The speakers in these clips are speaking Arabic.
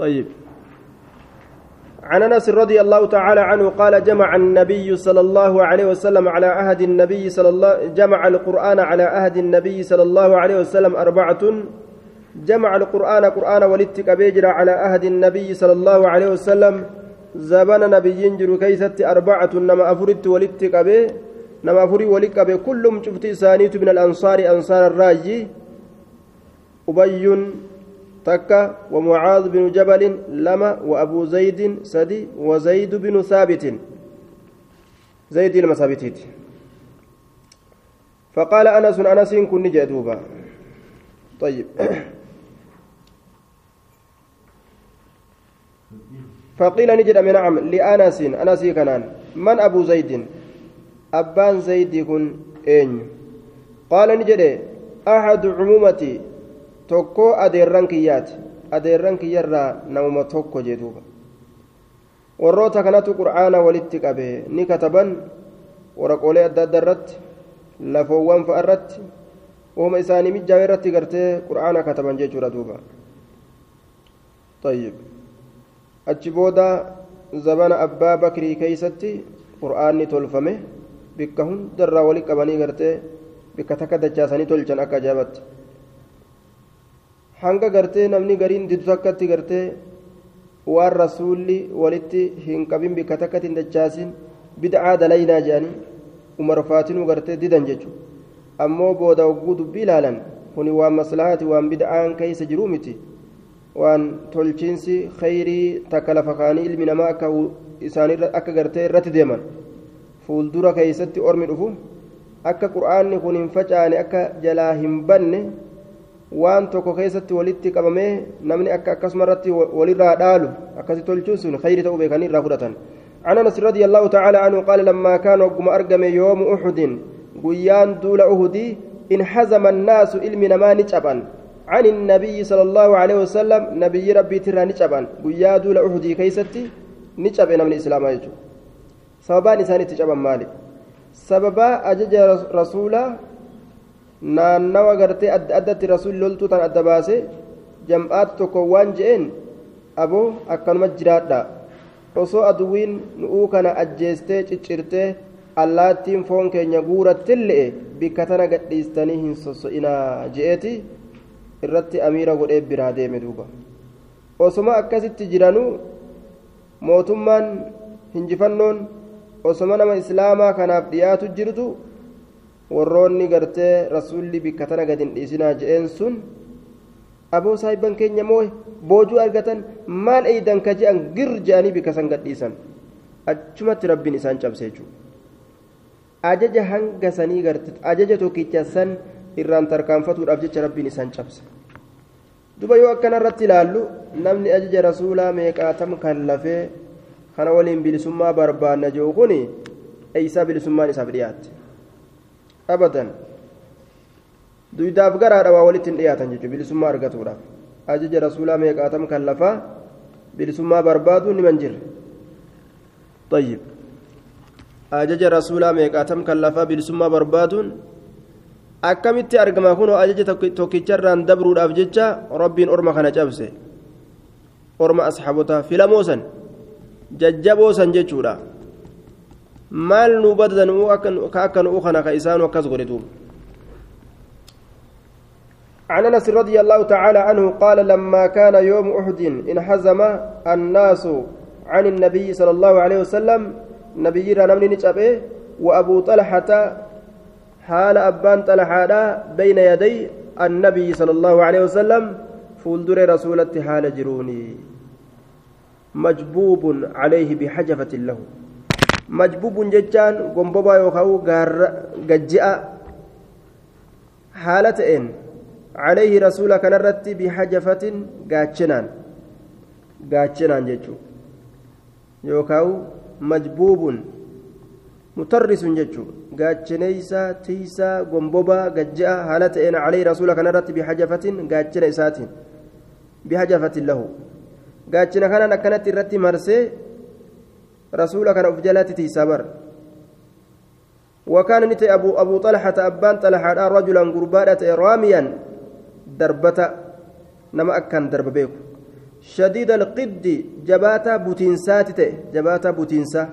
طيب. عن أنس رضي الله تعالى عنه قال جمع النبي صلى الله عليه وسلم على عهد النبي صلى الله جمع القرآن على عهد النبي صلى الله عليه وسلم أربعة. جمع القرآن قرآن ولدت بيجرى على عهد النبي صلى الله عليه وسلم. زبن نبي جرو كيست أربعة. نما افرت ولدت به نما افري ولدت به كلهم شفت سانيت من الأنصار. أنصار الراجي أبي تكا ومعاذ بن جبل لما وأبو زيد سدي وزيد بن ثابت زيد المثابتيت فقال أنس أنس كن جدوبا طيب فقيل نجد من نعم لأنس أنس كنان من أبو زيد أبان زيد كن أين قال نجد أحد عمومتي tokko adeerran kiyyaati adeerran kiyyarraa namuma tokko jee duuba warroota kanatu qur'aana walitti qabe ni kataban waraqoolee adda adda irratti lafoowwan fa'a irratti uuma isaanii mijjaawe irratti gartee qur'aana kataban jechuudha duuba طيب achi booda zabana abbaa bakrii keeysatti qur'aanni tolfame bikka hundarraa wali qabanii gartee bikka takka dachaasanii tolchan akka ajaa'ibatti hanga gartee namni gariin didu takkatti gartee waan rasuulli walitti hin qabin bikka takkatti hin dachaasin bid'aa dalaynaa jedhanii umar faatinuu gartee didan jechuudha ammoo booda hogguu dubbii ilaalan kuni waan maslahaati waan bid'aan keessa jiruu miti waan tolchiinsi khayrii takka lafa kaanii ilmi namaa akka isaanii akka gartee irratti deeman fuuldura keessatti ormi dhufu akka qur'aanni kun hin facaane akka jalaa hin banne. Waan tokko keessatti walitti qabamee namni akka akkasuma irratti walirraa dhaalu akkasi tolchuun sun khayri ta'uu beekanii irraa fudhatan. عن انس رضي الله تعالى عنه قال لما كان وقم ارقم يوم احد قيان دول اهدي انحزم الناس علم ما نجبا عن النبي صلى الله عليه وسلم نبي ربي ترى نجبا قيا دول اهدي كيستي نجب من الاسلام يجو سببان انسان تجبا مالي سببا اجج رسولا naannawa gartee adda addatti rasuulli loltuu tan adda baase jam'aati tokko waan je'een aboo akkanuma jiraadha. Osoo aduwiin nu'uu kana ajjeestee ciccirtee allaattiin foon keenya guurattillee bikka tana gadhiistanii hin sosso'inaa je'eeti. Irratti amiira godhee biraa deeme duuba. Osoma akkasitti jiranuu mootummaan hinjifannoon osoma nama islaamaa kanaaf dhiyaatu jirtu warroonni gartee rasuulli bikka tana gad hin dhiisinaa je'een sun aboo saahiban keenya moo boojuu argatan maal eeydan ka je'an gir je'anii bikka san gadhiisan achumatti rabbiin isaan cabse ajaja hanga sanii garte ajaja tokkicha san irraan tarkaanfatuudhaaf jecha rabbiin isaan cabse duba yoo akkana irratti ilaallu namni ajaja rasuulaa meeqaatam kan lafee kana waliin bilisummaa barbaanna jiru kun eeysaa bilisummaan isaaf dhiyaatte abadan duydaaf garaadha waa walitti hin dhiyaatan jechuudha bilisummaa argatuudhaaf ajaja rasuulaa meeqaatam kan lafaa bilisummaa barbaadu niman jirre طيب ajaja rasuulaa meeqaatam kan lafaa bilisummaa barbaaduun akkamitti argama kunoo ajaja tokkicharraan dabruudhaaf jecha rabbiin orma kana cabse orma asxaabotaa filamoosan jajjaboosan jechuudha maal nu badadan ka akka nu'u kana ka isaanu akkas godhe duuba عن أنس رضي الله تعالى عنه قال لما كان يوم أحد انحزم الناس عن النبي صلى الله عليه وسلم نبي نمني نجابه وأبو طلحة حال أبان طلحة بين يدي النبي صلى الله عليه وسلم فولدر رسولة حال جروني. مجبوب عليه بحجفة له. majbubun jechaan gombobaa yookaan gaarra gajji'a haala ta'een caleehi rasuula kanarratti bihajafatin gaachinaan gaachinaan jechuudha yookaan majbubun mutarrisuun jechuudha gaachinaysaa tiisaa gombobaa gajji'a haala ta'een caleehi rasuula kanarratti bihajafatin gaachina isaatiin bihajafatin lahu gaachina kanaan akkanatti irratti marsee. مرسي رسول كان أفجلات تيسا بر وكان نتي أبو أبو طلحة أبان طلحة رجلا قربانة راميا darbata nama akkaan darba beeku شديد القد جباتا بوتينسات جباتا بوتينسا.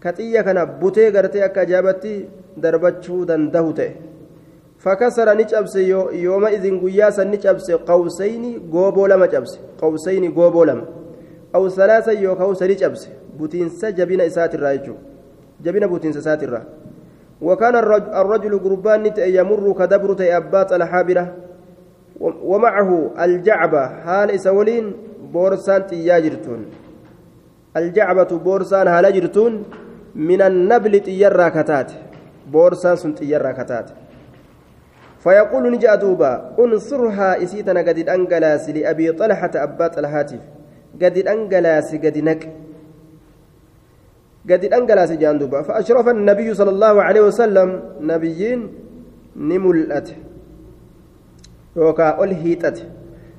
كتية كان بوتي غرتي أكا جابتي دربتشو دنده فكسر نجابس يومئذ قياسا نجابس قوسين غوبو لما جابس قوسين لما أو ثلاثة يوكاو سري جبين إسات الرايجو جبين بوتينسا سات الرايجو وكان الرجل قربان يمر كدبر أبات الحابرة ومعه الجعبة حال إسولين بورسان تياجرتون الجعبة بورسان هالاجرتون من النبل تيرا كتات بورسان سن تيرا كتات فيقول نجا دوبا انصرها إسيتنا قد أنقلاس لأبي طلحة أبات الهاتف قد أنقلاس قد نك قد الأنجلاس جاندوبا فأشرف النبي صلى الله عليه وسلم نبيين نملأت. يوكا ألهيتت.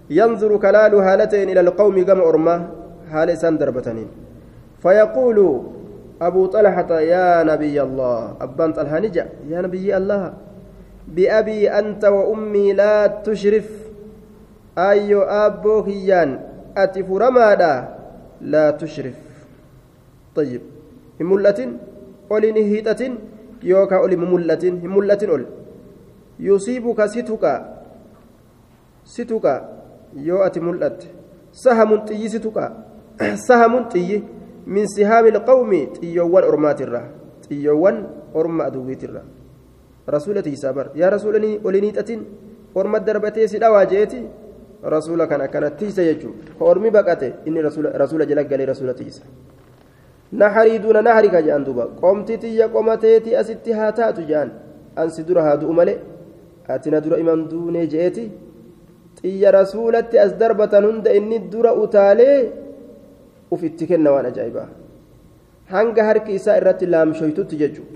ينظر كلال هالتين إلى القوم كما أرمى. هال سندر بتنين. فيقول أبو طلحة يا نبي الله. أبان طلحة نجا. يا نبي الله بأبي أنت وأمي لا تشرف. أي أبوك يان أتف رمادا لا تشرف. طيب. Hin mul'atin oli ni hiixatin yookaan oli mul'atin hin mul'atin ol yusiibuka situqa situqa yoo ati mul'atte sahamun xiyyi situqa sahamun xiyyi min sihaami ilqawmi xiyyoowwan ormaatirraa xiyyoowwan orma aduwwiitirraa rasuula tiisaa bar yaa rasuulanii oli niixatin orma darbatee si dhawaa jeeti rasuula kan akkana tiisa jechuudha ormi baqate inni rasuula jala galee rasuula tiisa. Naharii duuna naharika jedhan duuba qomti tiyya qomateeti asitti haa taatu jedhan ansi dura haa du'u malee ati na dura iman duunee je'eeti xiyya rasuulatti as darbatan hunda inni dura utaalee uf itti kenna waan ajaa'ibaa hanga harki isaa irratti laamshoytutti jechuudha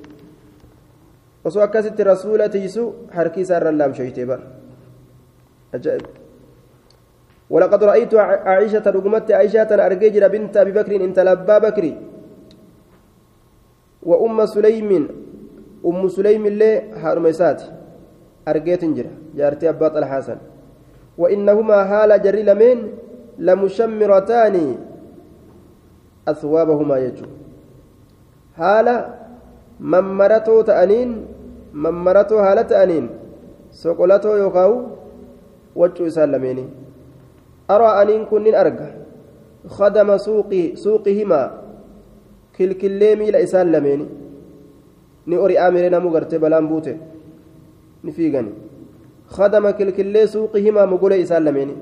osoo akkasitti rasuula tiisu harki isaa irra laamshoytee bara ajaa'iba ولقد رأيت عائشة رقمت عائشة أرججر بنت أبي بكر انت لبا بكري وأم سليم أم سليم اللي هارميسات أرجيت جرا جارتي أباط الحسن. وإنهما هال جري لمن لمشمرتان أثوابهما يجو. هال ممرتو تأنين ممرتو هالة تأنين سقلتو يقاو وجو سلميني أرى أنين كن أرجع خدم سوقي سوقهما. Kilkillee miila isaan lameeni ni ori'aa miree namuu gartee balaan buute ni fiigani khadama kilkillee suuqi himaa mogolee isaan lameeni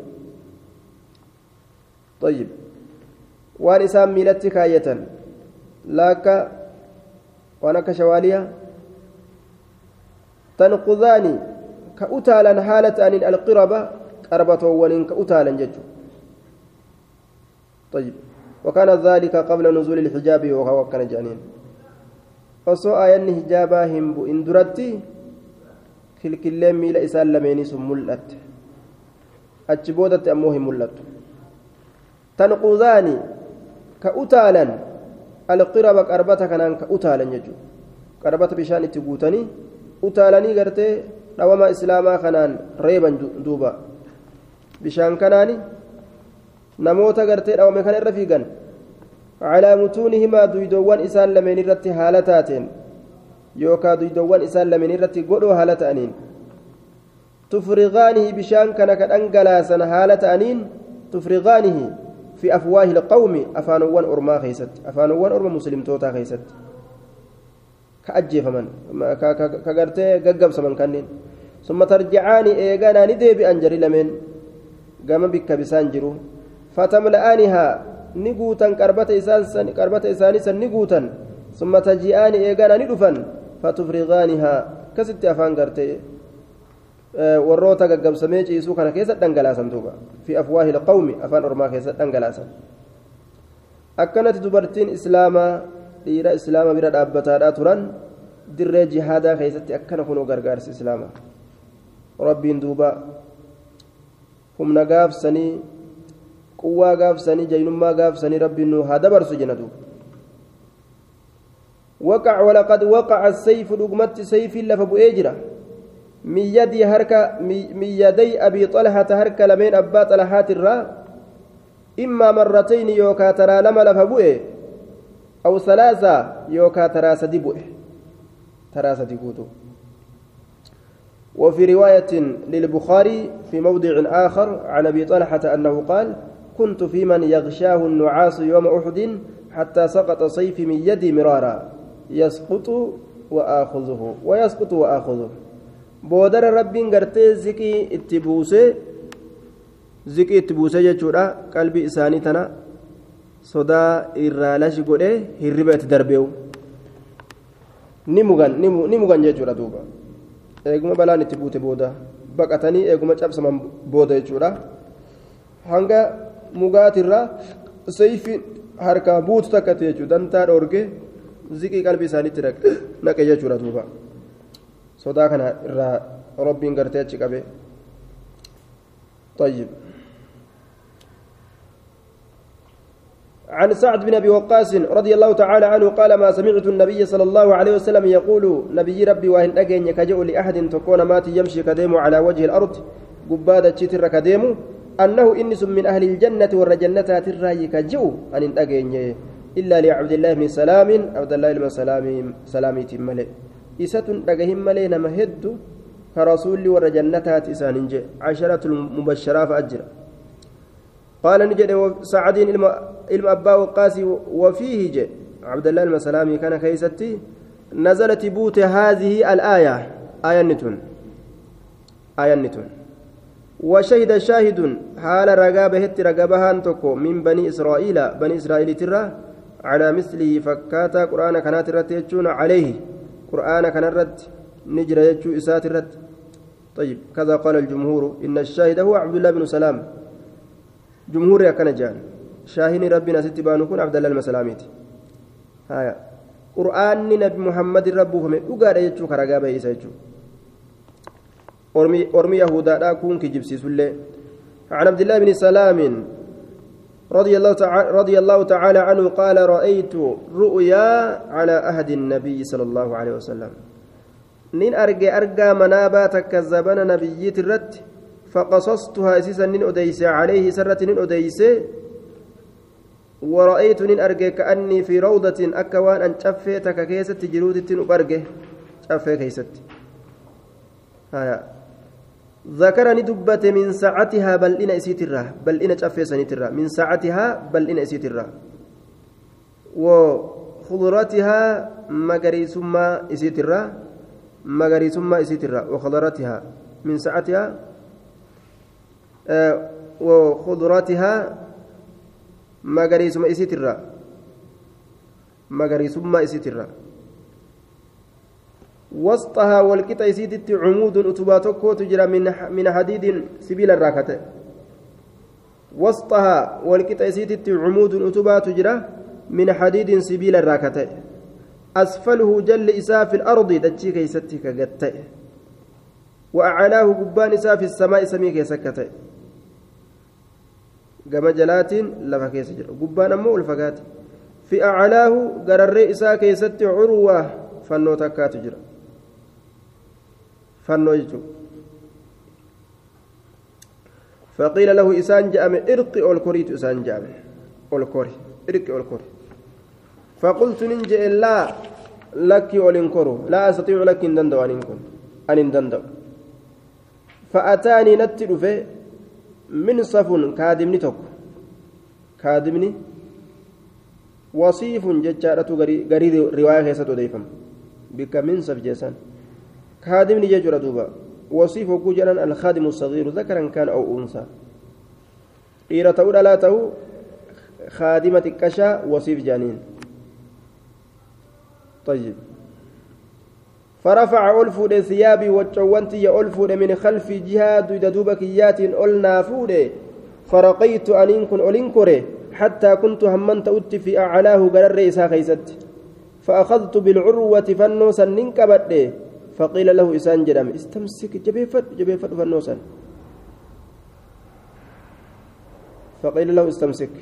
طيب waan isaan miilatti kaayyatan laakka waan akka shawaaliyaa tanqudaani ka utaalan haala ta'aniin alqiraba qarbatoowwaniin ka طيب وكان ذلك قبل نزول الحجاب وهو كان جانين osoo aayanni hijaabaa hin bu'in duratti kilkilleen miila isaan lameenii sun mul'atte achi boodatti ammoo hin mul'attu tanquuzaani ka utaalan alqiraba qarbata kanaan ka utaalan jechuudha qarbata bishaan itti guutanii utaalanii gartee dhawama islaamaa kanaan reeban duuba bishaan kanaani namoota gartee dhawame kana irra fiigan calaa mutuunihimaa duydoowwan isaan lameen irratti haala taateen yookaa duydoowwan isaan lameen irratti godhoo haala ta'aniin tufriqaanihi bishaan kana ka dhangalaasan haala ta'aniin tufriqaanihi fi afwaahi ilqawmi afaanowwan ormaa keeysatti afaanowwan orma muslimtootaa keeysatti ka ajjeefaman ka gartee gaggabsaman kanneen summa tarjicaani eeganaa ni deebi'an jari lameen gama bikka bisaan jiru ni guutan qarbata isaanii san ni guutan summa taji'aani eegana ni dhufan fatufriqaanihaa kasitti afaan gartee warroota gaggabsamee ciisuu kana keessa dhangalaasan duuba fi afwaahi ilqawmi afaan ormaa keessa dhangalaasan akkanatti dubartiin islaamaa dhiira islaama bira dhaabbataadhaa turan dirree jihaadaa keessatti akkana kunoo gargaarsi islaamaa rabbiin duuba humna gaafsanii quwwaa gaafsanii jaynummaa gaafsanii rabbiin nu haa dabarsu jenna duuba وقع ولقد وقع السيف رقمت سيف لفب إجرة من يدي هركة من يدي أبي طلحة هركة لمن أبا طلحات الرا إما مرتين يوكا ترى لما لفبوئ أو ثلاثة يوكا ترى سدبوئ ترى سدبوتو وفي رواية للبخاري في موضع آخر عن أبي طلحة أنه قال كنت في من يغشاه النعاس يوم أحد حتى سقط سيفي من يدي مرارا. يسقط وآخذه ويسقط وآخذه. بودر ربي غرتي زكي اتبوسي زكي اتبوسي جتشورا. قلبي إساني تنا. صدا إرالش قده هربت دربيو nimugan nimugan jechuudha duuba eeguma balaan itti buute booda baqatanii eeguma cabsaman booda jechuudha hanga mugaatirraa sayfi harkaa buutu takka ta'e jechuudha dantaa dhoorge ziqii qalbii isaaniitti naqe jechuudha duuba sodaa kana irraa rabbiin gartee achi qabe طيب عن سعد بن ابي وقاص رضي الله تعالى عنه قال ما سمعت النبي صلى الله عليه وسلم يقول نبي ربي وان اجن كجو لاحد تكون مات يمشي كديم على وجه الأرض قبادة تشتر كديم أنه انس من أهل الجنة والرجنة تراي كجو أن اجن إلا لعبد الله بن سلام عبد الله بن سلام سلامي nama hedduu ka rasuulli warra jannataati isaanin jedhe casharatu mubasharaaf ajjira قال نجد سعد علم أبا وقاسي وفيه جاء عبد الله المسلامي كان كيستي نزلت بوت هذه الآية. آية نتون. آية نتون. وشهد شاهد حال رقابة هت رقابها أنتكو من بني إسرائيل. بني إسرائيل ترى على مثله فكاتا قرآن كانت رتيجون عليه. قرآن كان الرد نجر إسات الرد طيب كذا قال الجمهور. إن الشاهد هو عبد الله بن سلام. جمهور يا كان جان. شاهين ربنا ست بانكون عبد الله المسلاميت هايا. قرآن نبي محمد ربه من أقاد يجو كرقا يجو. أرمي يهودا لا كون كجبسي سلي عن عبد الله بن سلام رضي الله تعالى رضي الله تعالى عنه قال رأيت رؤيا على أهد النبي صلى الله عليه وسلم. نين أرجع أرجع منابا تكذبنا نبي الرد فقصصتها أسيسا نين أديس عليه سرة نين أديس. ورأيت نين أرجع كأني في روضة أكوان أن شفيتك كيست جلود أبرجه شفي كيست. هايا. ذكرني دبت من ساعتها بل إن إسيترا بل إن شفي سنترا من ساعتها بل إن إسيترا وخضرتها مغري ثم إسيترا مغري ثم إسيترا وخضرتها من ساعتها آه وخضرتها مغري ثم إسيترا مغري ثم إسيترا وسطها والقطع سيدت عمود أتباتك تجرى من من حديد سبيل الراكته وسطها والقطع سيدت عمود أتبات تجرى من حديد سبيل الراكته أسفله جل إساء في الأرض دتشي كيستك قتة وأعلاه قبان إساء السماء سمي كيسكته قام جلات لفا كيسجر. قبان أمو الفقات. في أعلاه قرر إساء كيست عروة فنو تكا تجرى. Ol koriitu isaan je'ame ol kori irqi ol kori faqultu nin je'e laa lakki ol hin koru laa astatiicu lakki hin danda'u anin kun an hin danda'u fa'ataanii natti dhufe minsafun kaadimni tokko kaadimni wasiifun jechaadhatu garii riwaayaa keessatti odeeffama bikka minsaf jeessan خادمني يجرى دوبا. وصيف وجوجنا الخادم الصغير ذكرا كان أو أنثى. إيرة تقول لا تو خادمة كشا وصيف جانين طيب. فرفع ألفود ثيابي وجوانتي ألفود من خلف جهاد ددوب كيات ألنا فود. فرقيت أن كن ألنكره حتى كنت همنت أت في أعلاه قرر إسا خيست. فأخذت بالعروة فنوسا ننكبت فقيل له إسان جرم استمسك جبيفت جبيفت فنوسا فقيل له استمسك.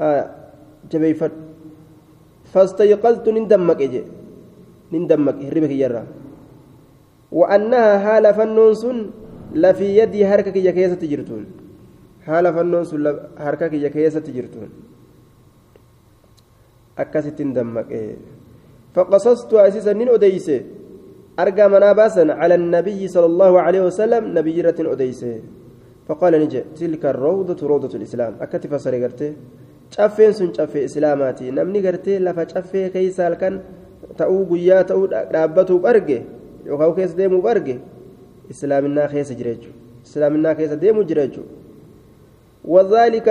آه جبيفت. فاستيقظت نندمك إجي. نندمك هربك يرى وأنها حال فنون سن لفي يدي هركك يا كيسة تجرتون. fannoon sun harka kiyya keessatti jirtuun akkasittiin dammaqee faqasastu baasan cala annabiyyi sala allahu aleyhi wasalam nabiyyi irrattin odeyse faqaala ni jedhe tilka rawdatu rawdatu lislaam akkatti fasare gartee caffeen sun caffee islaamaati namni gartee lafa caffee keeysa halkan ta'uu guyyaa ta'uu dhaabbatuuf arge yookaan keessa deemuuf arge islaaminaa keessa jira jechuudha islaaminaa keessa deemu jira jechuudha وذلك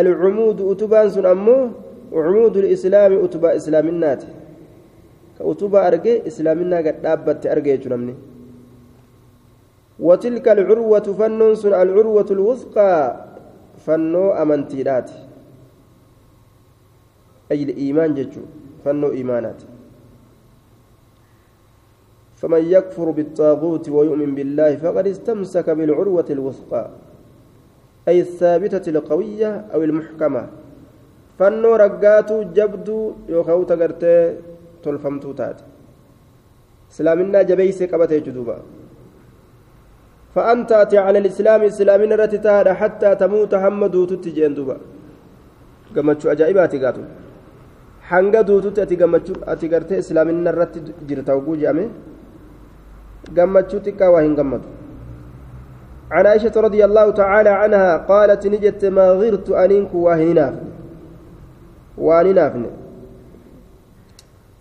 العمود أتبان سن أمو عمود الإسلام كأتبا أرجي إسلامنا قد دابت أرجي جنمني وتلك العروة فن سن العروة الوثقى فنو أمنتيرات أي الإيمان ججو فنو إيمانات فمن يكفر بالطاغوت ويؤمن بالله فقد استمسك بالعروة الوثقى أي الثابتة القوية أو المحكمة فنو رقاتو جبدو يوخو تقرتي تلفمتو تات سلامنا جبيسي قبتي جدوبا فأنت أتي على الإسلام إسلامنا رتتاد حتى تموت حمدو تتجين دوبا قمتشو أجائباتي قاتو hanga duututti ati gammachuu ati gartee islaaminna irratti jirta oguu jedhame gammachuu xiqqaa waa hin gammadu. عن عائشة رضي الله تعالى عنها قالت نجت ما غرت أنينك واهنافن واننافن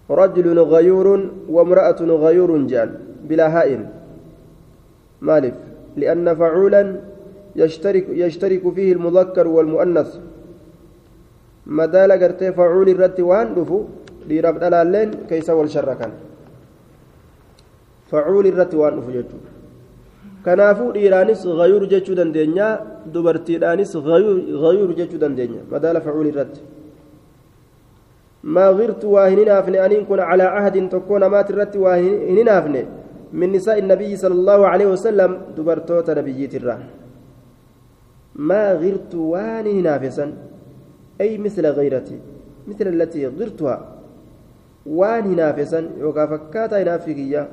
رجل غيور وامرأة غيور جان بلا هائن مالف لأن فعولا يشترك يشترك فيه المذكر والمؤنث madaala gartee facuul irratti waan dhufu dhiiraaf dhalaalleen keeysa wal sharrakan facuul irratti waan dhufu jechuudha kanaafuu dhiiraanis gayuur jechuu dandeenya dubartiidhaanis gayuur jechuu dandeenya madaala facuul irratti ما غرت واهننافن أن كن على عهد تكون مات الرت واهننافن من نساء النبي صلى الله عليه وسلم دبرتوت نبيت الرا ما غرت واهننافسا أي مثل غيرتي مثل التي غرتها. وان نافسا وكافكاتا نافقية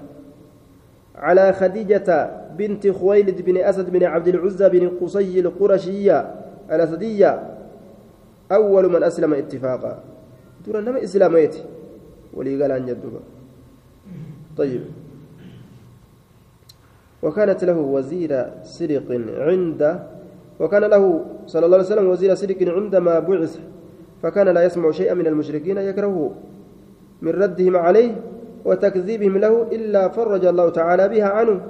على خديجة بنت خويلد بن أسد بن عبد العزى بن قصي القرشية الأسدية. أول من أسلم اتفاقا. ترى نما إسلاميتي. ولي قال عن جدوبا طيب. وكانت له وزير سرق عند وكان له صلى الله عليه وسلم وزير سرق عندما بعث فكان لا يسمع شيئا من المشركين يكرهه. من ردهم عليه وتكذيبهم له إلا فرج الله تعالى بها عنه.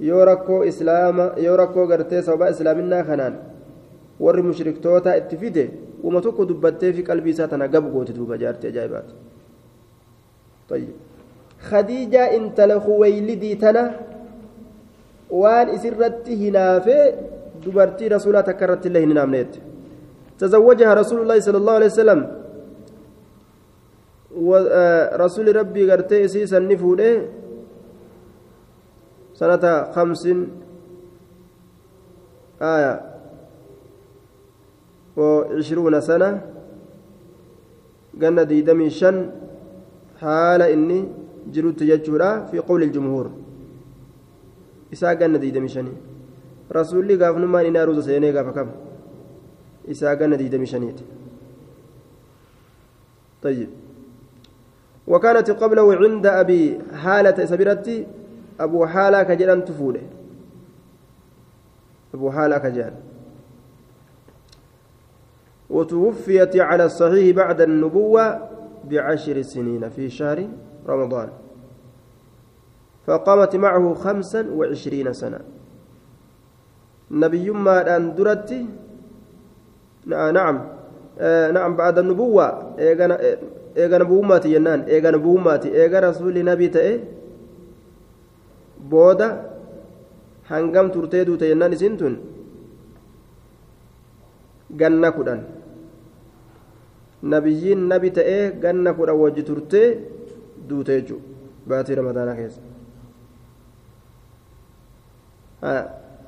يوركو إسلام يوركو قرتي سوبا إسلامنا خنان. ور مشرك توتا اتفيده. وما تكو دبتي في قلبي ساتنا قبقوت دوبا جارتي جايبات طيب خديجة انت لخويلدي تنا وان اسرتي هنافي دبرتي رسولة تكرت الله نامنيت تزوجها رسول الله صلى الله عليه وسلم ورسول ربي قرتي سيسا نفوده سنة خمس آية وعشرون سنة قلنا ديدمي شن حال إني جلوت ججورا في قول الجمهور. إساء قلنا ديدمي شني. rasuulli gaafnummaan inni aruusa seenee gaafa kam isaa ganna diidami shaniiti طيب. وكانت قبله عند أبي حالة سبيرتي أبو حالة كجلان تفوله أبو حالة كجان وتوفيت على الصحيح بعد النبوة بعشر سنين في شهر رمضان فقامت معه خمسا وعشرين سنة nabiyyummaadhaan duratti na'am na'am ba'ada nubuwwa eega nabuwummaati jennaan eega nabuwummaati eega rasuulli nabii ta'e booda hangam turtee duute jennaan isin tun ganna kudhan nabiyyiin nabi ta'ee ganna kudhan wajji turtee duute jechuudha baatii ramadaanaa keessa.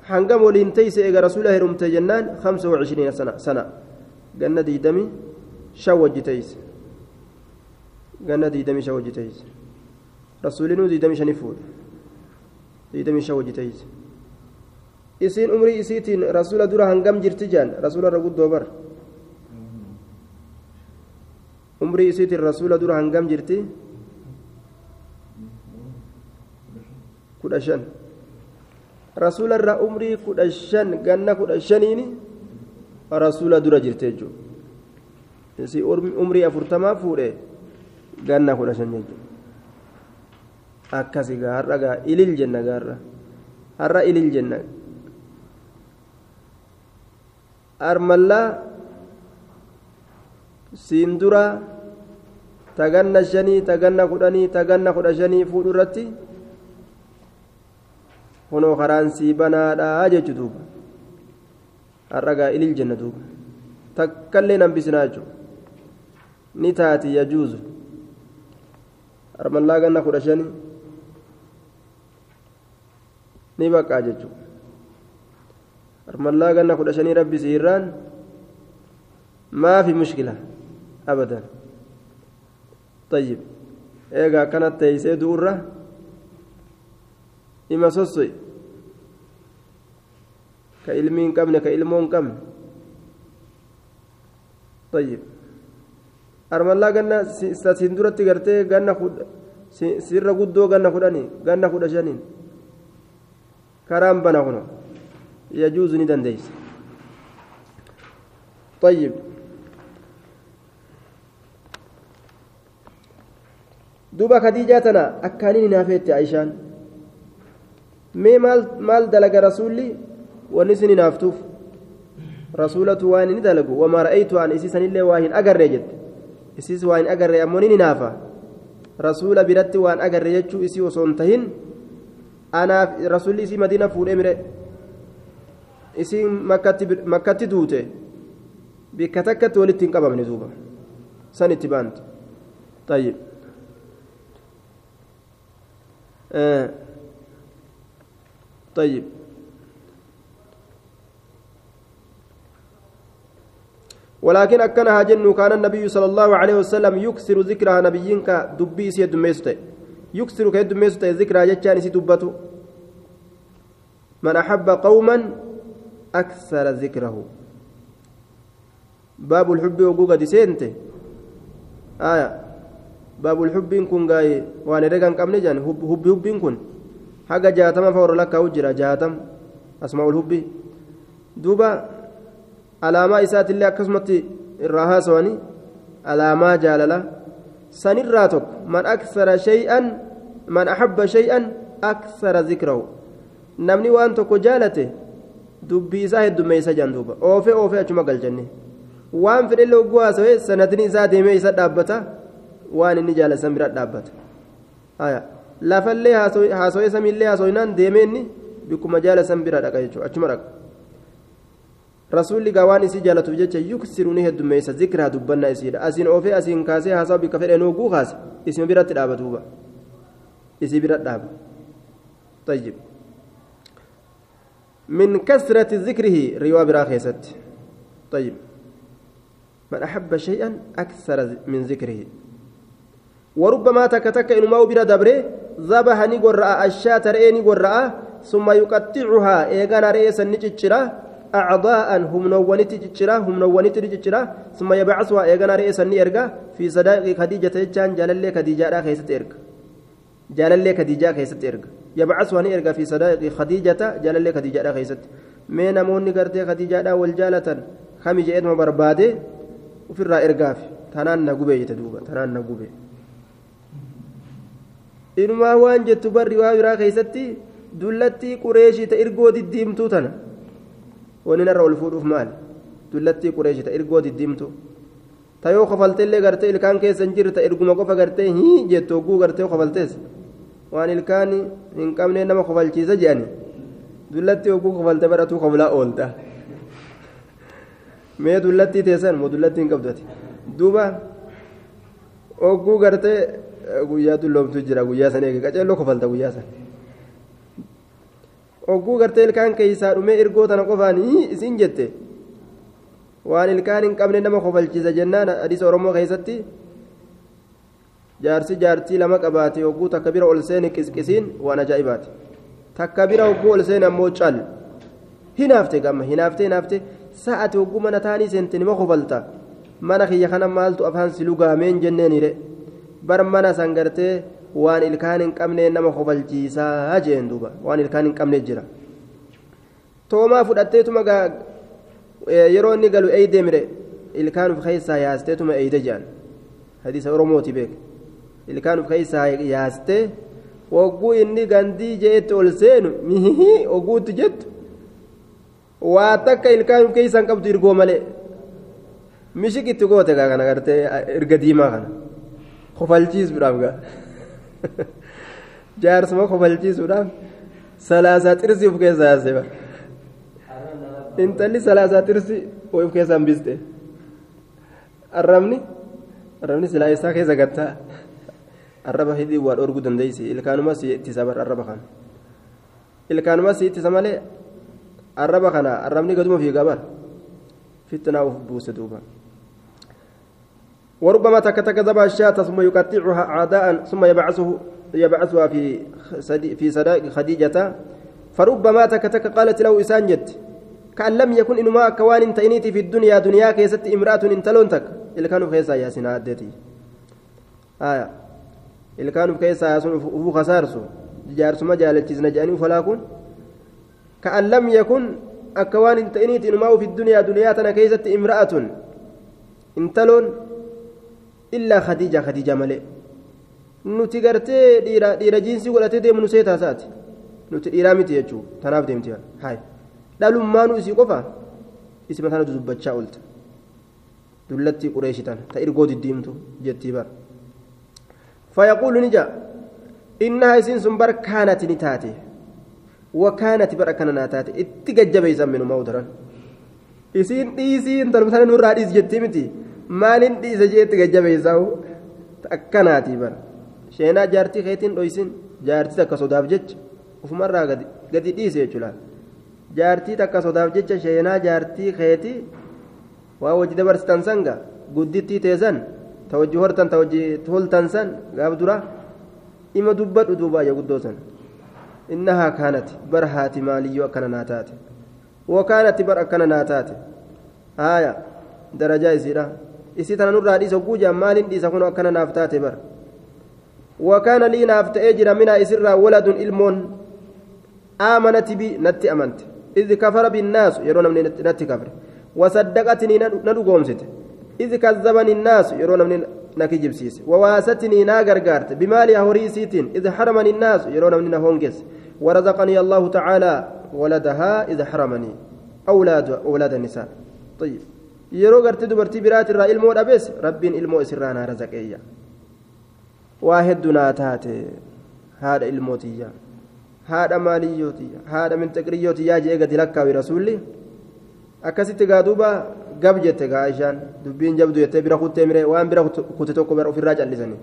hangam waliin teeyse eega rasuula herumte jennaan hamsa wacishiriina sana sana ganna diidami shan wajji teeyse ganna diidami shan wajji teeyse rasuulinuu diidami shani fuudhe diidami shan wajji teeyse isiin umrii isiitiin rasuula dura hangam jirti jaan rasuula irra guddoo bar umrii isiitiin rasuula dura hangam jirti kudha shan rasuula irra umrii kudha shan ganna kudha shaniini rasuula dura jirti jechuudha isii umrii afurtamaa fuudhe ganna kudha shan jechuudha akkasi gaa har'a gaa ilil jenna gaarra har'a ilil jenna armallaa siin dura taganna shanii taganna kudhanii taganna kudha shanii fuudhu irratti kunoo karaan sii banaadhaa jechu duuba har'a gaa ilil jenna duuba takkallee nambisinaa jechuudha ni taati yajuuzu armallaa ganna kudha shanii ni baqaa jechuudha armallaa ganna kudha shanii rabbi siirraan maafi mushkila abadan طيب eegaa akkanatti teeysee du'urra ima sossoy ka ilmii hin qabne ka ilmoo hin qabne طيب armallaa ganna siin duratti gartee ganna sirra guddoo ganna kudhanii ganna kudha shaniin karaan bana kuno yajuuzu ni dandeeysa طيب duuba kadiijaa tana akkaaniin hinaafeette aishaan mee maal dalaga rasuulli wanni isin hinaaftuuf rasuulatu waan inni dalagu wamaa ra'aytu an isii sanillee waa hin agarree jette isiis waa hin agarree ammoo ni hinaafa rasuula biratti waan agarre jechuu isii osoo hin tahin anaaf rasuulli isii madiina fuudhee mire isiin makkatti duute bikka takkatti walitti hin qabamne duuba san itti baantu طيب آه. طيب. ولكن أكنها جن كان النبي صلى الله عليه وسلم يكثر ذكرها نبيينك دبي سي دميسته يكثر كيد دميسته ذكرها جتان سي دبته. من أحب قوما أكثر ذكره. باب الحب وقوقة ديسينته. آية. باب الحب كن غاي وأنا رغان قمني جان حب حب حب كن حاجة جاتما فور لك وجرا جاتم أسماء الحب دوبا alaamaa isaatillee akkasumatti irraa haasawanii alaamaa jaalala sanirraa tokko man aksara shay'an man ahabba shay'an aksara zikrahu namni waan tokko jaalate dubbii isaa heddummeessa jaan duuba oofe oofe achuma galchanne waan fedhellee ogguu haasawe sanadni isaa deemee isa dhaabbata waan inni jaalasan bira dhaabbata lafallee haasawee samiillee haasawinnaan deemee inni bikkuma jaalasan bira dhaqa jechuudha achuma dhaqa rasuulli gaawaan isii jaalatuuf jecha yuksiru ni heddummeessa zikraa dubbannaa isiidha asiin oofee asiin kaasee haasawa bikka fedhe nooguu kaase isima biratti dhaaba duuba isii bira dhaaba طيب من كثرة ذكره روا برا خيست طيب من أحب شيئا أكثر من ذكره وربما تكتك إنما برا دبره ذبح نقر الشاة رئي نقر ثم يقطعها إيغانا رئيسا نجتشرا أعضاء هم نوانيت جتشرا هم نوانيت جتشرا ثم يبعثها إيغانا رئيسا نيرغا في صداق خديجة جان جلال خديجة خيست إرغا جلال خديجة خيست إرغا يبعثها نيرغا في صداق خديجة جلال خديجة خيست. mee namoonni gartee khadiijaadhaa wal jaalatan kami je'eetuma barbaade ofirraa ergaaf tanaan na gube jette duuba tanaan inumaa waan jettu barri waa biraa keessatti dullattii qureeshii ta irgoo diddiimtuu tana wani narra ol fuudhuuf maali dullattii qureeshii ta irgoo diddiimtuu ta yoo kofalteellee gartee ilkaan keessa hin jirre ta erguma qofa gartee hii jettu hogguu gartee kofaltees waan ilkaan hin qabne nama kofalchiisa jedhani dullatti hogguu kofalte baratuu koflaa oolta mee dullattii teessan moo dullattii hin qabdati duuba hogguu gartee guyyaa dulloomtu jira guyyaa san eege qaceelloo kofalta guyyaa san hogguu gartee ilkaan keeysaa dhumee ergoo tana qofaan isin jette waan ilkaan hin qabne nama kofalchiisa jennaan hadiisa oromoo keessatti jaarsi jaartii lama qabaate hogguu takka bira ol seene qisqisiin waan ajaa'ibaati takka bira hogguu ol seene ammoo cal hinaafte gamma hinaafte hinaafte sa'ati hogguu mana taanii seente nima kofalta mana kiyya kana maaltu afaan si lugaameen jenneeniire bar mana san gartee waan ilkaan hin qabne nama kofalchiisaa jeen duuba waan ilkaan hin qabne jira toomaa fudhatteetuma yeroo inni galu eeydee mire ilkaan uf keessaa yaasteetuma eeyde jedhan hadiisa oromooti beek ilkaan uf keessaa yaastee wagguu inni gandii jeetti ol seenu mihihii ogguutti jettu waa takka ilkaan uf keessaan qabdu irgoo malee mishiqitti goote kana gartee erga diimaa kana kofalchiisuudhaaf gaa jaarsuma kofalchiisuudhaaf salaasaa xirsii uf keessaa yaasee intalli salaasaa tirsi uf keessaan biste arrabni arrabni silaa isaa keessa gattaa arraba hidhii waa dhorguu dandeeysi ilkaanuma si ittisa bar arraba kana ilkaanuma si ittisa malee arraba kana arrabni gaduma fiigaa bar fitnaa uf buuse duuba وربما تكتك ذبح الشاة ثم يقطعها أعداء ثم يبعثه يبعثها في في صداق خديجة. فربما تكتك قالت له إسانجت كأن لم يكن إنما كوان تينيتي في الدنيا دنيا كيست امرأة انتلون تك اللي كانوا كيسا ياسين عدتي. آية. اللي كانوا كيسا ياسون أبو خسارسو. جارسما جالتشيزنا جاني فلاكون كأن لم يكن أكوان تينيتي إنما في الدنيا دنيا كيست امرأة. انتلون. إلا خديجة خديجة ملئ nuti gartee dhiira jiinsii godhatee deemu nu seetaa isaati nuti dhiiraa miti jechuudha tanaaf deemti hayi dhalummaanuu isii qofa isima tana dubbachaa oolta dullattii qureeshitan ta irgoo diddiimtu jettii bara fayaquulu ni jaa innaha isiin sun bar kaanati ni taate wakaanati bar akkana naa taate itti gajjabeeysan minumaa udaran isiin dhiisii intalum sana nurraa dhiis jettii miti maalin dhiise jee itti gajjabeeysaa akkanaatii bara sheenaa jaartii keetiin dhoysin jaartii takka sodaaf jecha ufumarraa gadi dhiise jechuudha jaartii takka sodaaf jecha sheenaa jaartii keetii waa hojii dabarsitan sanga guddittii teessan ta hojii hortan ta hojii toltan san gaaf dura ima dubbadhu duuba yaa guddoo san innahaa kaanati bar haati maaliyyoo akkana naa taate wakaanati bar akkana naa taate haaya darajaa isiidha isii tana nurraa dhiisa hogguu jaan maaliin dhiisa kun akkana naaf taate bar وكان لي نافت أجر من إسرا ولد إلمون آمنت بي نتي أمنت إذ كفر بالناس يرون من نتي كفر وصدقتني ندقومست إذ كذبني الناس يرون من نكي جبسيس وواستني ناغرغارت بمال هوريسيتين إذ حرمني الناس يرون من هونجس ورزقني الله تعالى ولدها إذ حرمني أولاد أولاد النساء yeroo gartee dubartii biraati irraa ilmoo dhabees rabbiin ilmoo isirraa naa razaqeeyya waa hedduu naa taate haadha ilmootiyya haadha maaliyyootiyya haadha minxaqiriyyootiyyaa jee gadi lakkaawi rasuulli akkasitti gaa duuba gab jette gaa ishaan dubbiin jabdu jettee bira kuttee mire waan bira kute tokko ofirraa callisanii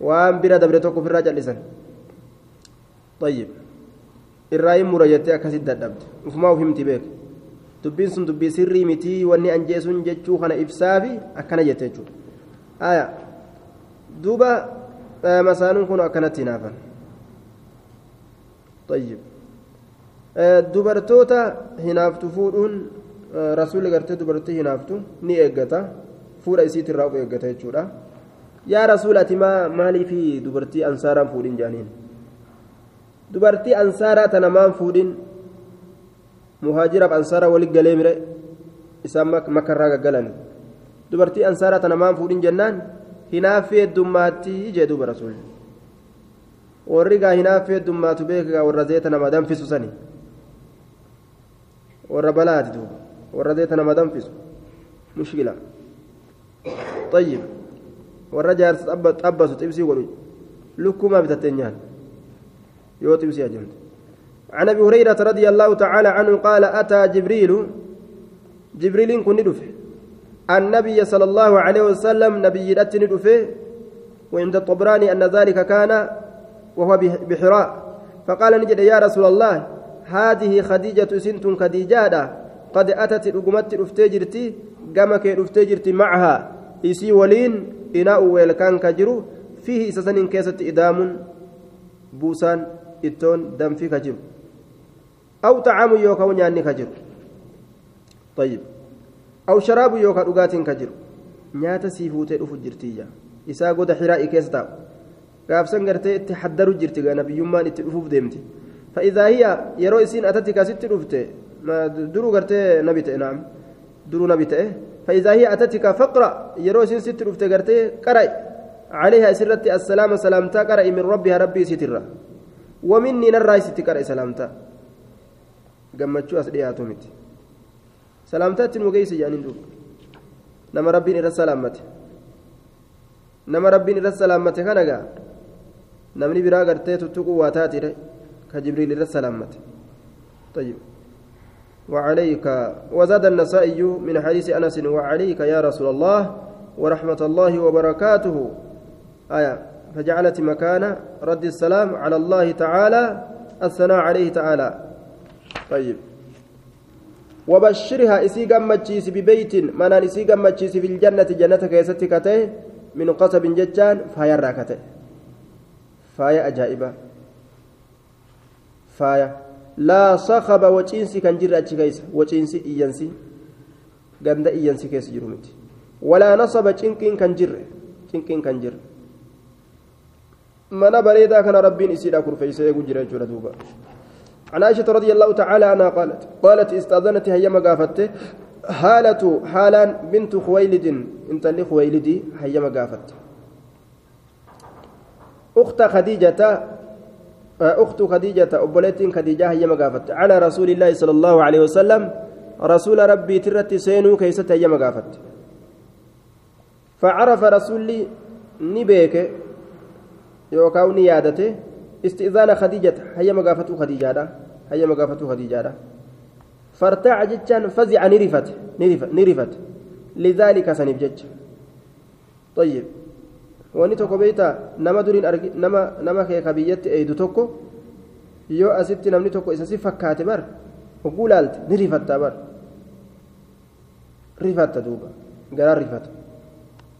waan bira dabre tokko ofirraa callisan طيب irraa hin mura jettee akkasitti dadhabde ufumaa uf himti beek dubbiin sun dubbii sirrii mitii wanni anjeesuun jechuu kana ibsaafi akkana jette jechuudha. Aayaa duuba masaanuun kun akkanatti hinaafan dubartoota hinaaftu fuudhuun rasuulli gartee dubartii hinaaftu ni eeggata. Fuudha isiitirraa of eeggata jechuudha. Yaa rasuula ati maa maaliifi dubartii ansaaraan fuudhin jaaniin? Dubartii ansaaraa tana maan fuudhin. Muhaajiraaf ansaaraa walit galee mire isaan makarraa gaggalan dubartii ansaaraa tana maan fuudhin jennaan hinaaffii heddummaattii jee duuba rasuulli warri gaa hinaaffii heddummaatu beekaa warra zeeta nama danfisu sani warra balaati duuba warra zeeta nama danfisu mushkila طيب warra jaarsa xabbasu xibsii godhu lukkumaa bitattee nyaan yoo xibsii ajamte عن أبي هريرة رضي الله تعالى عنه قال أتى جبريل جبريل كن ندفه. النبي صلى الله عليه وسلم نبي ندفه وعند الطبراني أن ذلك كان وهو بحراء. فقال نجد يا رسول الله هذه خديجة سنت خديجة قد أتت رقمت رفتجرتي قمك رفتجرتي معها. إسي ولين إناء ويلكان كجرو فيه إسسن كيسة إدام بوسان إتون دم في كجرو. أو طعام يوكا ونياني كجر. طيب. أو شراب يوكا رقات كجر. نياتا سيفوتي رفو جرتيجا إسا قد حرائي كيستا gartee itti haddaru jirti nabiyyummaan itti dhufuuf deemti فإذا هي يرو إسين أتتك ست رفته درو قرتي نبي نعم. درو نبي فإذا هي أتتك فقرأ يرو إسين ست رفته قرتي قرأ عليها سرت السلام سلامتا قرأ من ربها ربي سترة ومني نرى ست قرأ سلامتا. Gammachuu as dhiyaatu miti salaamtaatti nu geessi jaaniin duuba nama rabbiin irra salaammate nama rabbiin irra salaammate kana gaa namni biraa gartee tuttuquu waa taatire ka jibriil irra salaammate طيب وعليك وزاد النسائي من حديث انس وعليك يا رسول الله ورحمه الله وبركاته آية فجعلت مكان رد السلام على الله تعالى الثناء عليه تعالى طيب. وبشرها إسي قمتشيس ببيت منان إسي قمتشيس في الجنة جنة كيستي كتئ من قصب ججان فايا راكتئ فايا أجائبة. فايا لا صخب وجينسي كان جر أتش كيس وجينسي إيانسي. غند إيانسي كيس جرمتي ولا نصب تشنكين كان جر تشنكين كان جر mana bareedaa kana rabbiin isiidha kurfeeysee eegu jira jechuudha duuba عن عائشة رضي الله تعالى عنها قالت قالت استأذنت هي مقافت حالة حالا بنت خويلد انت اللي خويلدي هي مقافت أخت خديجة أخت خديجة أبولت خديجة هي مقافت على رسول الله صلى الله عليه وسلم رسول ربي ترت سينو كيست هي مقافت فعرف رسولي نبيك يوكاو نيادته استئذان خديجة هي مقافته خديجة. هي مقافته خديجة فارتاع جتان فزع نرفت نرفت, نرفت لذلك سنبجج طيب wanni tokko beeyta nama duriin nama nama kee kabiyyatti eeydu tokko yoo asitti namni tokko isa si fakkaate bar hogguu laalte ni rifatta bar rifatta duuba garaa rifata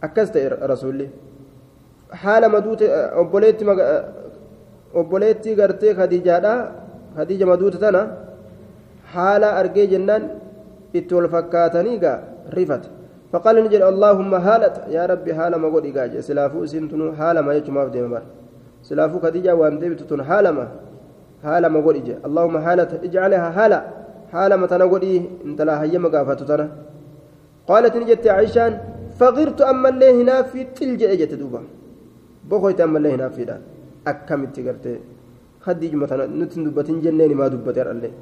akkas ta'e rasuulli haala maduute obboleetti obboleetti gartee khadiijaadha khadiija maduute tana haala argee jennaan itti wal fakkaatanii gaa rifate فقال نجد اللهم هالت. يا ربي هالما قد إيجاج. سلافو سنتنو هالما يجمع في دمر سلافو خديجة وان ديبتتون هالما هالما قد إيجا اللهم هالت. اجعلها هالا. هالما تنقل إيه؟ انت لا هيما قافتتنا قالت نجد عيشان. فغرت أما الله هنا في تلجأ إجت دوبا. بخويت أما الله هنا في دان akkamitti gartee haddiij matana nuti hin dubbatin jenneen maa dubbate har'allee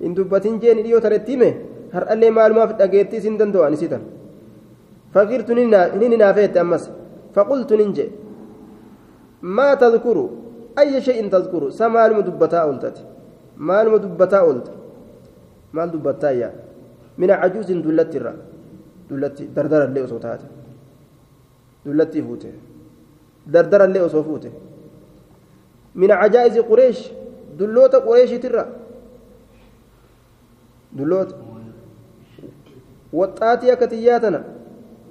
hin dubbatin jeeni dhiyoo taretti hime har'allee maalumaaf dhageettii isin danda'an isitan faqiirtu ni hinaafeette ammas faqultu nin je maa tadkuru ayya shay'in tadkuru sa maaluma dubbataa ooltate maaluma dubbataa oolte maal dubbattaa yaa mina cajuusin dullatti irra dullatti dardarallee osoo taate dullattii fuute dardarallee osoo fuute من عجائز قريش دلوت قريش ترى. دلوت. وطاتي كتياتنا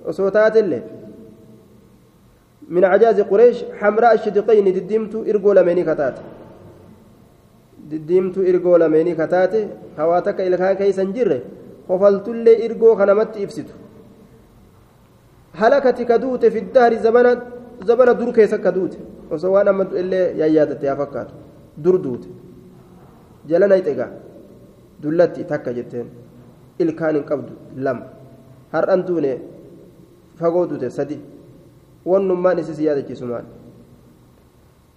وصوتات اللي. من عجائز قريش حمراء الشدقين دديمتو إرجو لمني كتات. دديمتو إرجو لمني كتات خواتك إلى كان كيسن جره خفلتلي إرجو خنمت إفسدو. هلكتك دوت في الدهر زمنا زمنا دور كيسك دوت osoo waan amma illee yaayyaadatte yaa fakkaatu dur duute jala nayxegaa dullatti takka jetteen ilkaan hin qabdu lama har'an duune fagoo duute sadi wannummaan isis yaadachiisu maal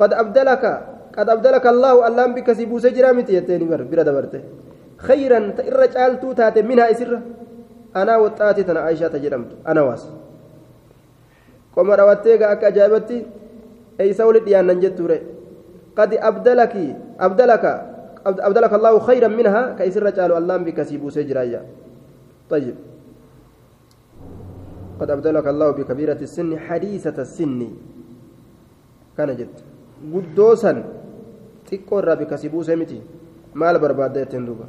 qad abdalaka qad abdalaka allaahu allaan bikka si buuse jiraa miti jetteeni bar bira dabarte khayran ta irra caaltuu taate minhaa isirra anaa waxxaati tana aishaa ta jedhamtu ana waas eeysa wali dhiyaanan jetture qad abdalaki abdalaka أبدلك الله خيرا منها كيسر قالوا اللام بكسيبو سجرايا طيب قد أبدلك الله بكبيرة السن حديثة السن كان جد قدوسا تقر بكسيبو سمتي مال برباد تندوبا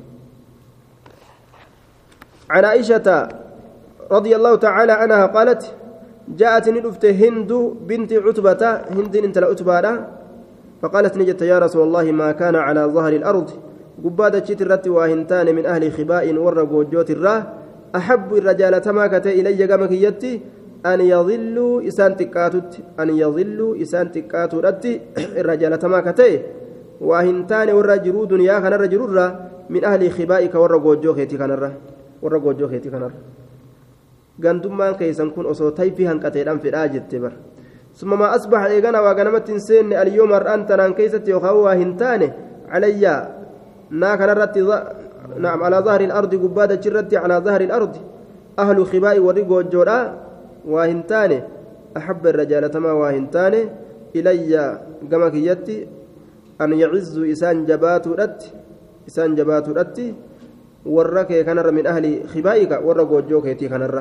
عن عائشة رضي الله تعالى عنها قالت جاءت ندفت هند بنت عتبة هند انت لأتبارة فقالت نجت يا رسول الله ما كان على ظهر الأرض gubbaa dachiit irratti waa hin taane min ahli khibaa'in warra goojjoot irraa axabbu irra jaalatamaa kate ilayya gama kiyyatti an yadilluu isaan xiqqaatutti an yadilluu isaan xiqqaatuudhatti irra jaalatamaa kate waa hin taane warra jiruu duniyaa kanarra jirurraa min ahli khibaa'i ka warra goojjoo keetii kanarra warra goojjoo keetii kanarra gandummaan keessan kun osoo tayfii hanqateedhaan fedhaa jette bara ثم ما أصبح إيغانا وغنمت سن اليوم أرأنت نان كيست يخوا هنتاني علي نا كان نعم على ظهر الأرض قبادة جرت على ظهر الأرض أهل خباء ورقو الجوراء واهنتاني أحب الرجال تما واهنتاني إلي كما كيتي أن يعز إسان جبات جبات رت ورك كنر من أهل خبائك ورقو الجوك يتي كنر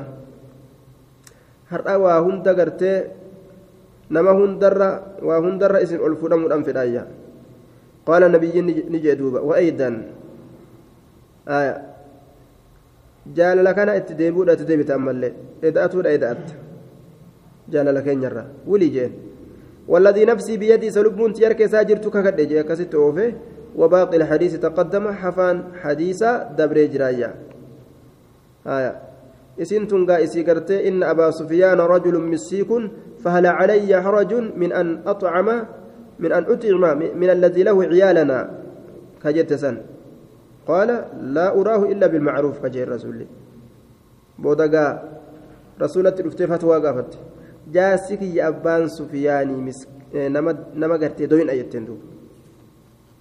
هرأ واهند قرتي nama hundarra waa hundarra isin ol fudhamuudhaan fedhaayya qaala nabiyyiin ni jee duuba wa'eeydan jaalala kana itti deebi'uudha itti deebita ammallee eda'atuudha eda'atta jaalala keenyarra wulii jeen والذي نفسي بيدي سلبون تيارك ساجرت ككد جاء كست أوفي وباقي الحديث تقدم حفان حديث دبر جرايا. آية. إسنت إسي إن أبا سفيان رجل مسيك فهل علي حرج من أن أطعم من أن أطعم من الذي له عيالنا؟ كجت سن. قال لا أراه إلا بالمعروف كجير رسول. بودقا رسولة الفتفة وقفت جاسك يا أبان سفياني مسك نما نما قرتي دوين أيتين دوب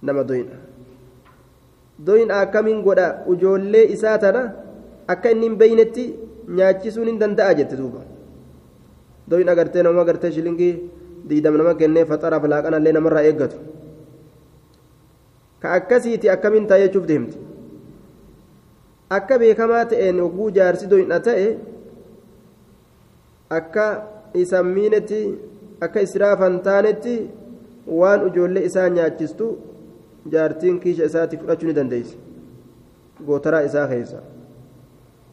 nama doyna. Doyna akkamiin godha? Ujoollee isaa tana akka inni hin beeynetti nyaachisuun hin danda'a jette duuba. Doyna agartee nama agartee shilingii diidama nama kennee faxaraaf laaqanallee namarraa eeggatu. Ka akkasiiti akkamiin taa'ee jechuuf deemti? Akka beekamaa ta'een oguu jaarsi doyna ta'e akka isan miinetti akka israafan taanetti waan ujoollee isaa nyaachistu kiisha isaatti fudhachuu ni dandeessi gootaraa isaa keessa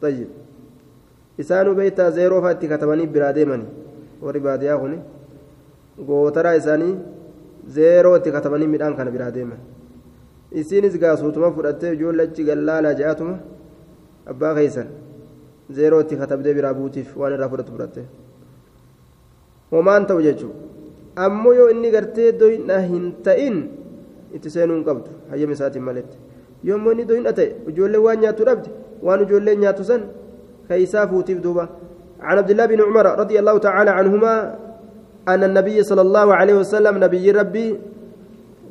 طيب katabanii biraa deemanii warri baadiyyaa kun gootaraa isaanii zeeroo itti katabanii midhaan kana biraa deeman isiinis gaasuutuma fudhattee ijoollee achi gallaalaa je'atuma abbaa keessan zeeroo itti katabdee biraa buutiif waan irraa fudhatu fudhattee homaan ta'u jechuudha ammoo yoo inni gartee doyna hin ta'in itti seenuu hin qabdu hayyama isaatiin maletti. Yommuu inni doyna ta'e ijoollee waan nyaattu dhabde waan ijoollee nyaattu san كيسا فوتيف دوبا عن عبد الله بن عمر رضي الله تعالى عنهما أن النبي صلى الله عليه وسلم نبي ربي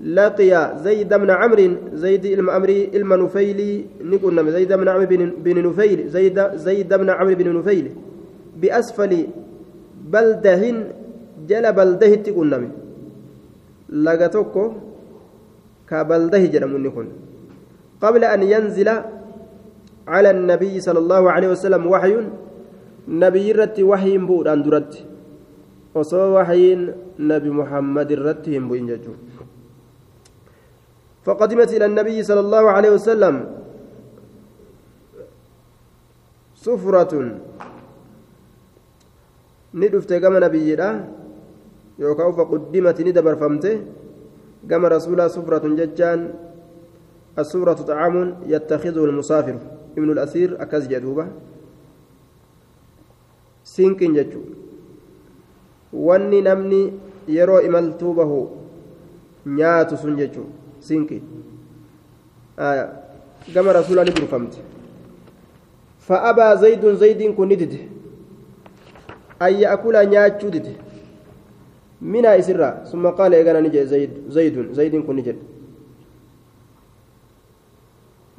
لقي زيد بن عمرو زيد المأمري المنفيلي نقول زيد بن عمرو بن نفيل زيد زيد بن عمرو بن نفيل بأسفل بلده جل بلده تقول لقتوكو كبلده جرمون قبل أن ينزل على النبي صلى الله عليه وسلم وحي نبي رت وحي بود أن درت. وصو وحي نبي محمد رت بوين ججو. فقدمت إلى النبي صلى الله عليه وسلم سفرة. ندفت كما نبي يوكاو فقدمت ندبر فمته. كما رسول سفرة ججان السفرة طعام يتخذه المسافر ابن الأثير أكز جدوبة سينكين جتشو wanni namni yeroo imaltuu bahu nyaatu sun jechuu sinki gama rasuulaa ni durfamte fa'abaa zaydun zaydiin kun ni dide an ya'kula nyaachuu dide isirraa summa qaala eegana ni jedhe zaydun zaydiin kun ni jedhe.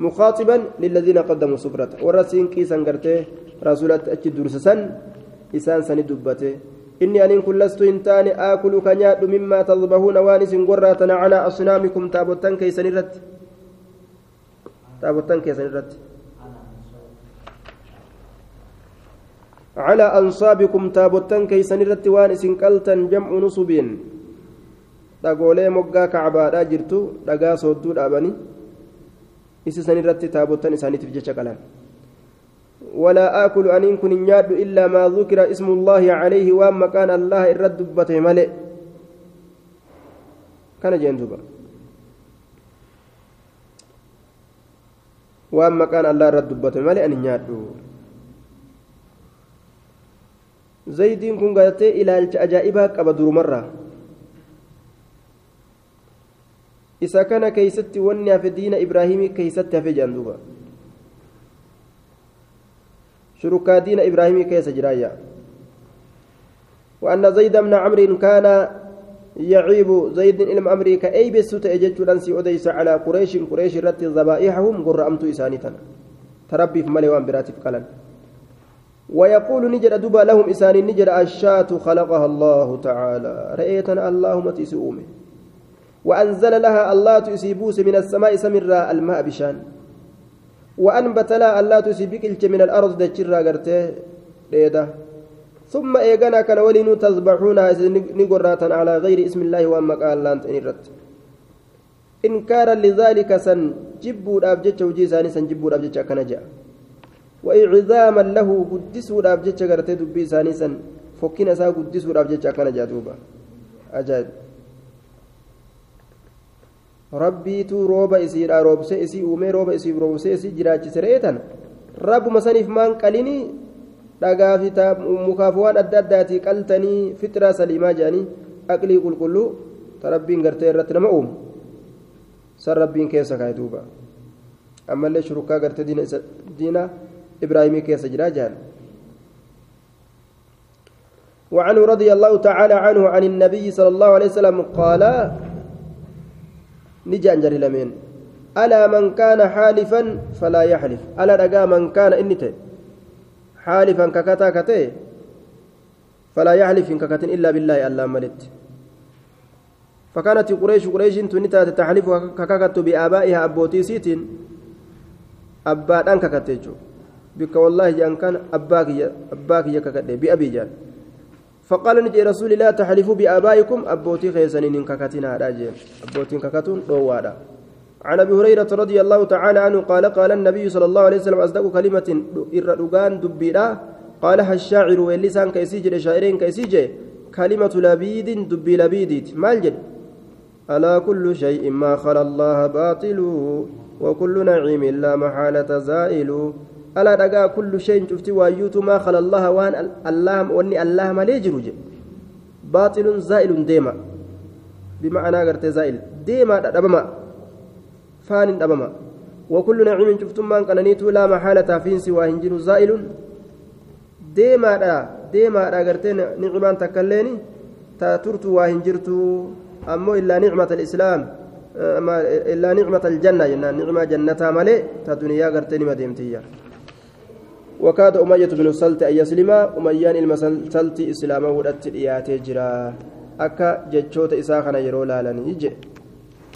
مخاطبا للذين قدموا سفرة ورسين كيسا قرتي رسولة أتش درسسا إسان سن دبته إني أن كن لست إنتان آكل كنيات مما تضبهون وانس قرة على أصنامكم تابوتان كيسا نرت تابوتان كيسا نرت على أنصابكم تابوتان كيسا نرت وانس قلتا جمع نصب dhagoolee moggaa kacbaadhaa jirtu dhagaa soodduu dhaabanii isi san irratti taabottan isaaniitiif jecha qalan ولا آكل أن كن نياد إلا ما ذكر اسم الله عليه وما كان الله إرد دبته ملئ كان جندوبا waan maqaan allaa irratti dubbatame malee ani nyaadhu zaydiin kun gartee ilaalcha ajaa'ibaa qaba durumarraa isa kana keeysatti wanni hafe diina ibraahimii keeysatti hafe jedhan duuba shurukaa diina ibraahimii keessa jiraayya وأن زيد بن عمرو كان يعيب زيد إلم أمري كأي بسوت أجت لنسي أديس على قريش قريش رت ذبائحهم قرأمت إسانيتنا تربي في مليوان براتب قلن ويقول نجد دبا لهم إسان نجد الشاة خلقها الله تعالى. رأيتنا اللهم تسؤومه وأنزل لها الله تسيبوس من السماء سمرا الماء بشان. وأنبت لها الله تسيبك من الأرض دجرا قرته. ريده ثم إيغانا كان ولين تذبحونها نقراتا على غير اسم الله وأما قال لانت إنرت إنكارا لذلك سن جبوا الأبجتش وجي ساني سن جبوا الأبجتش كان جاء وإعظاما له قدسوا الأبجتش قرتي دبي ساني سن فكنا سا قدسوا الأبجتش كان جاء دوبا أجاب rabbiitu rooba isiidha roobse isii uumee rooba isiif roobse isii jiraachise reetan rabbuma saniif maan qalinii dhagaa fi mukaaf waan adda addaatii qaltanii fixraa saliimaa jedhanii aqlii qulqulluu ta rabbiin gartee irratti nama uumu san rabbiin keessa kaa'e duuba ammallee shurukaa gartee diina keessa jira jedhan وعنه رضي الله تعالى عنه عن النبي صلى الله عليه وسلم قال نجان جري لمن. ألا من كان حالفا فلا يحلف. ألا رجا من كان إنته حالفا ككتا كتي فلا يحلف ككت إلا بالله ألا ملت. فكانت قريش قريش تنتا تحلف ككت بآبائها أبوتي سيت أباد أنك كتيجو بك والله جان كان أباك يا أباك يا ككت بأبي جان. فقال نجي رسول الله تحلفوا بآبائكم. أبوتي خيسنين ككتنا راجل أبوتي ككتون روادا عن أبي هريرة رضي الله تعالى عنه قال قال النبي صلى الله عليه وسلم أصدق كلمة الردغان دبيرا قالها الشاعر واللسان كيسيج شاعرين كيسيج كلمة لبيد دبي لبيدت مالجد ألا كل شيء ما خلا الله باطل وكل نعيم لا محالة زائل. ألا دغا كل شيء شفت وأيوت ما خلا الله وان الله وني الله ما ليجرج باطل زائل ديما. بمعنى غرت زائل. ديما دبما. فان دبما. وكل نعيم شفتم من قننيت لا محالة فين سوى هنجر زائل. ديما دا ديما دا غرتين نعمان تكليني. تاترت وهنجرت أمو إلا نعمة الإسلام. إلا نعمة الجنة. جنة نعمة جنتها ملئ تدنيا غرتين مديمتية وكاد أمية بن سلت أن يسلم أميان المسلت إسلامه ودت إياتي جرا. أكا جتشوت إساخنا يرو لالني